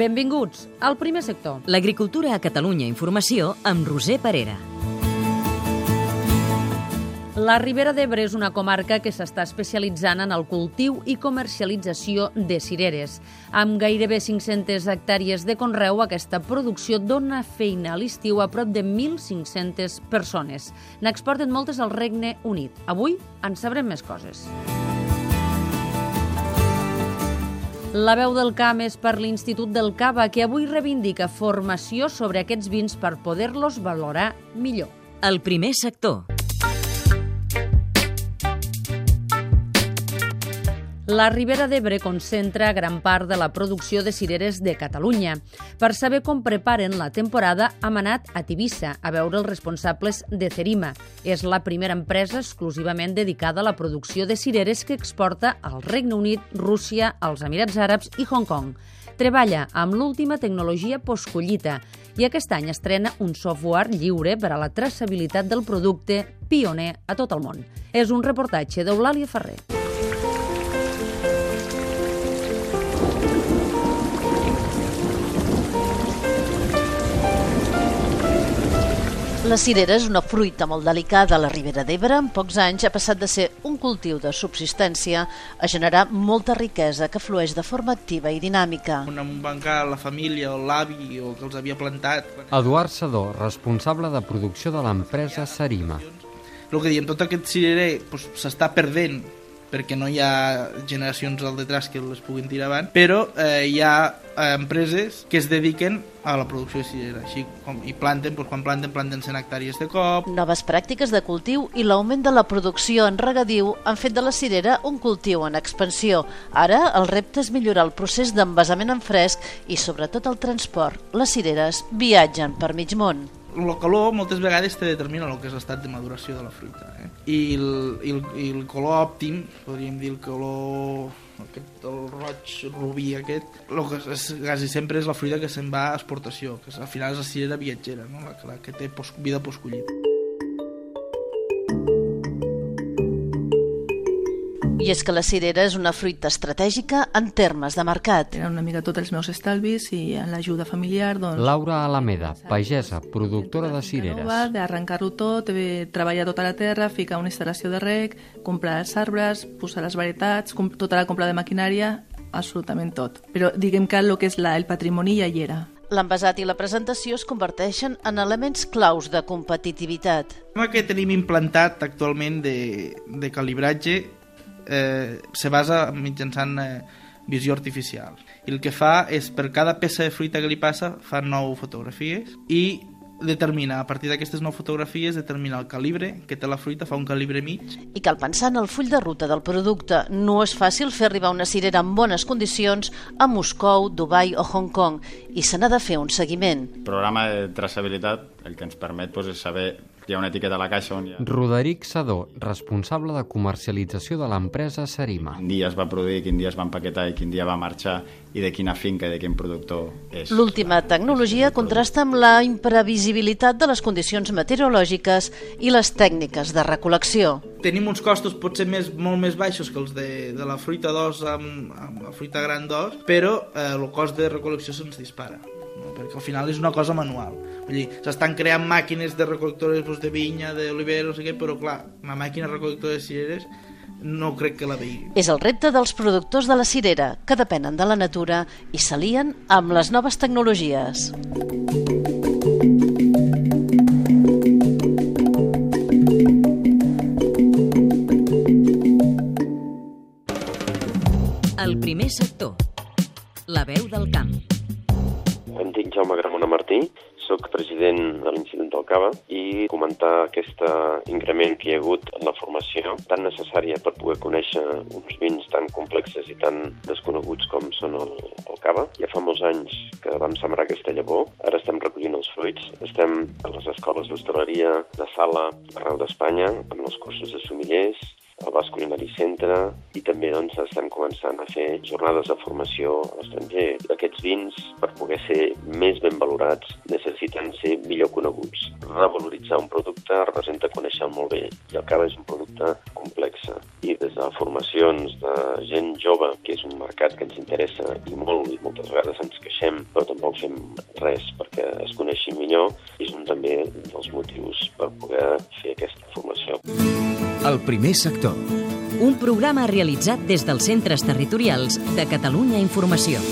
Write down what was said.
Benvinguts al primer sector. L'agricultura a Catalunya Informació amb Roser Parera. La Ribera d'Ebre és una comarca que s'està especialitzant en el cultiu i comercialització de cireres. Amb gairebé 500 hectàrees de conreu, aquesta producció dona feina a l'estiu a prop de 1.500 persones. N'exporten moltes al Regne Unit. Avui en sabrem més coses. La veu del camp és per l'Institut del Cava, que avui reivindica formació sobre aquests vins per poder-los valorar millor. El primer sector. La Ribera d'Ebre concentra gran part de la producció de cireres de Catalunya. Per saber com preparen la temporada, hem anat a Tivissa a veure els responsables de Cerima. És la primera empresa exclusivament dedicada a la producció de cireres que exporta al Regne Unit, Rússia, els Emirats Àrabs i Hong Kong. Treballa amb l'última tecnologia postcollita i aquest any estrena un software lliure per a la traçabilitat del producte pioner a tot el món. És un reportatge d'Eulàlia Ferrer. La cirera és una fruita molt delicada a la Ribera d'Ebre. En pocs anys ha passat de ser un cultiu de subsistència a generar molta riquesa que flueix de forma activa i dinàmica. Un bancar, la família o l'avi o que els havia plantat. Eduard Sadó, responsable de producció de l'empresa Sarima. El que diem, tot aquest cirerer s'està doncs, perdent perquè no hi ha generacions al detrás que les puguin tirar avant, però eh, hi ha eh, empreses que es dediquen a la producció cirera, així com, i planten, doncs quan planten, planten 100 hectàrees de cop. Noves pràctiques de cultiu i l'augment de la producció en regadiu han fet de la cirera un cultiu en expansió. Ara el repte és millorar el procés d'envasament en fresc i sobretot el transport. Les cireres viatgen per mig món el color moltes vegades te determina el que és l'estat de maduració de la fruita. Eh? I, el, i, el, I el color òptim, podríem dir el color aquest, el roig rubí aquest, el que és, quasi sempre és la fruita que se'n va a exportació, que al final és la cirera viatgera, no? la, la que té post, vida postcollida. I és que la cirera és una fruita estratègica en termes de mercat. Eren una mica tots els meus estalvis i en l'ajuda familiar... Doncs... Laura Alameda, pagesa, productora de cireres. D'arrencar-ho tot, treballar tota la terra, ficar una instal·lació de rec, comprar els arbres, posar les varietats, tota la compra de maquinària, absolutament tot. Però diguem que el que és la, el patrimoni ja hi era. L'envasat i la presentació es converteixen en elements claus de competitivitat. El que tenim implantat actualment de, de calibratge eh, se basa mitjançant eh, visió artificial. I el que fa és, per cada peça de fruita que li passa, fa nou fotografies i determina, a partir d'aquestes nou fotografies, determina el calibre que té la fruita, fa un calibre mig. I cal pensar en el full de ruta del producte. No és fàcil fer arribar una cirera en bones condicions a Moscou, Dubai o Hong Kong i se n'ha de fer un seguiment. El programa de traçabilitat el que ens permet doncs, és saber hi ha una etiqueta a la caixa on hi ha... Roderic Sadó, responsable de comercialització de l'empresa Sarima. Quin dia es va produir, quin dia es va empaquetar i quin dia va marxar i de quina finca i de quin productor és. L'última tecnologia contrasta amb la imprevisibilitat de les condicions meteorològiques i les tècniques de recol·lecció. Tenim uns costos potser més, molt més baixos que els de, de la fruita d'os amb, amb la fruita gran d'os, però eh, el cost de recol·lecció se'ns dispara no? perquè al final és una cosa manual. Vull dir, s'estan creant màquines de recol·lectores doncs, de vinya, d'olivera, no sé què, però clar, una màquina recol·lectora de cireres no crec que la vegi. És el repte dels productors de la cirera, que depenen de la natura i s'alien amb les noves tecnologies. El primer sector. La veu del camp. Em dic Jaume Gramona Martí, sóc president de l'Institut del Cava i comentar aquest increment que hi ha hagut en la formació tan necessària per poder conèixer uns vins tan complexes i tan desconeguts com són el, el cava. Ja fa molts anys que vam sembrar aquesta llavor, ara estem recollint els fruits, estem a les escoles d'hostaleria, de sala, arreu d'Espanya, amb els cursos de somillers, al Basc Culinary Centre i també doncs, estem començant a fer jornades de formació a l'estranger. Aquests vins, per poder ser més ben valorats, necessiten ser millor coneguts. Revaloritzar un producte representa conèixer molt bé i el cava és un producte complex. I des de formacions de gent jove, que és un mercat que ens interessa i molt, i moltes vegades ens queixem, tampoc fem res perquè es coneixin millor és un també dels motius per poder fer aquesta formació. El primer sector. Un programa realitzat des dels centres territorials de Catalunya Informació.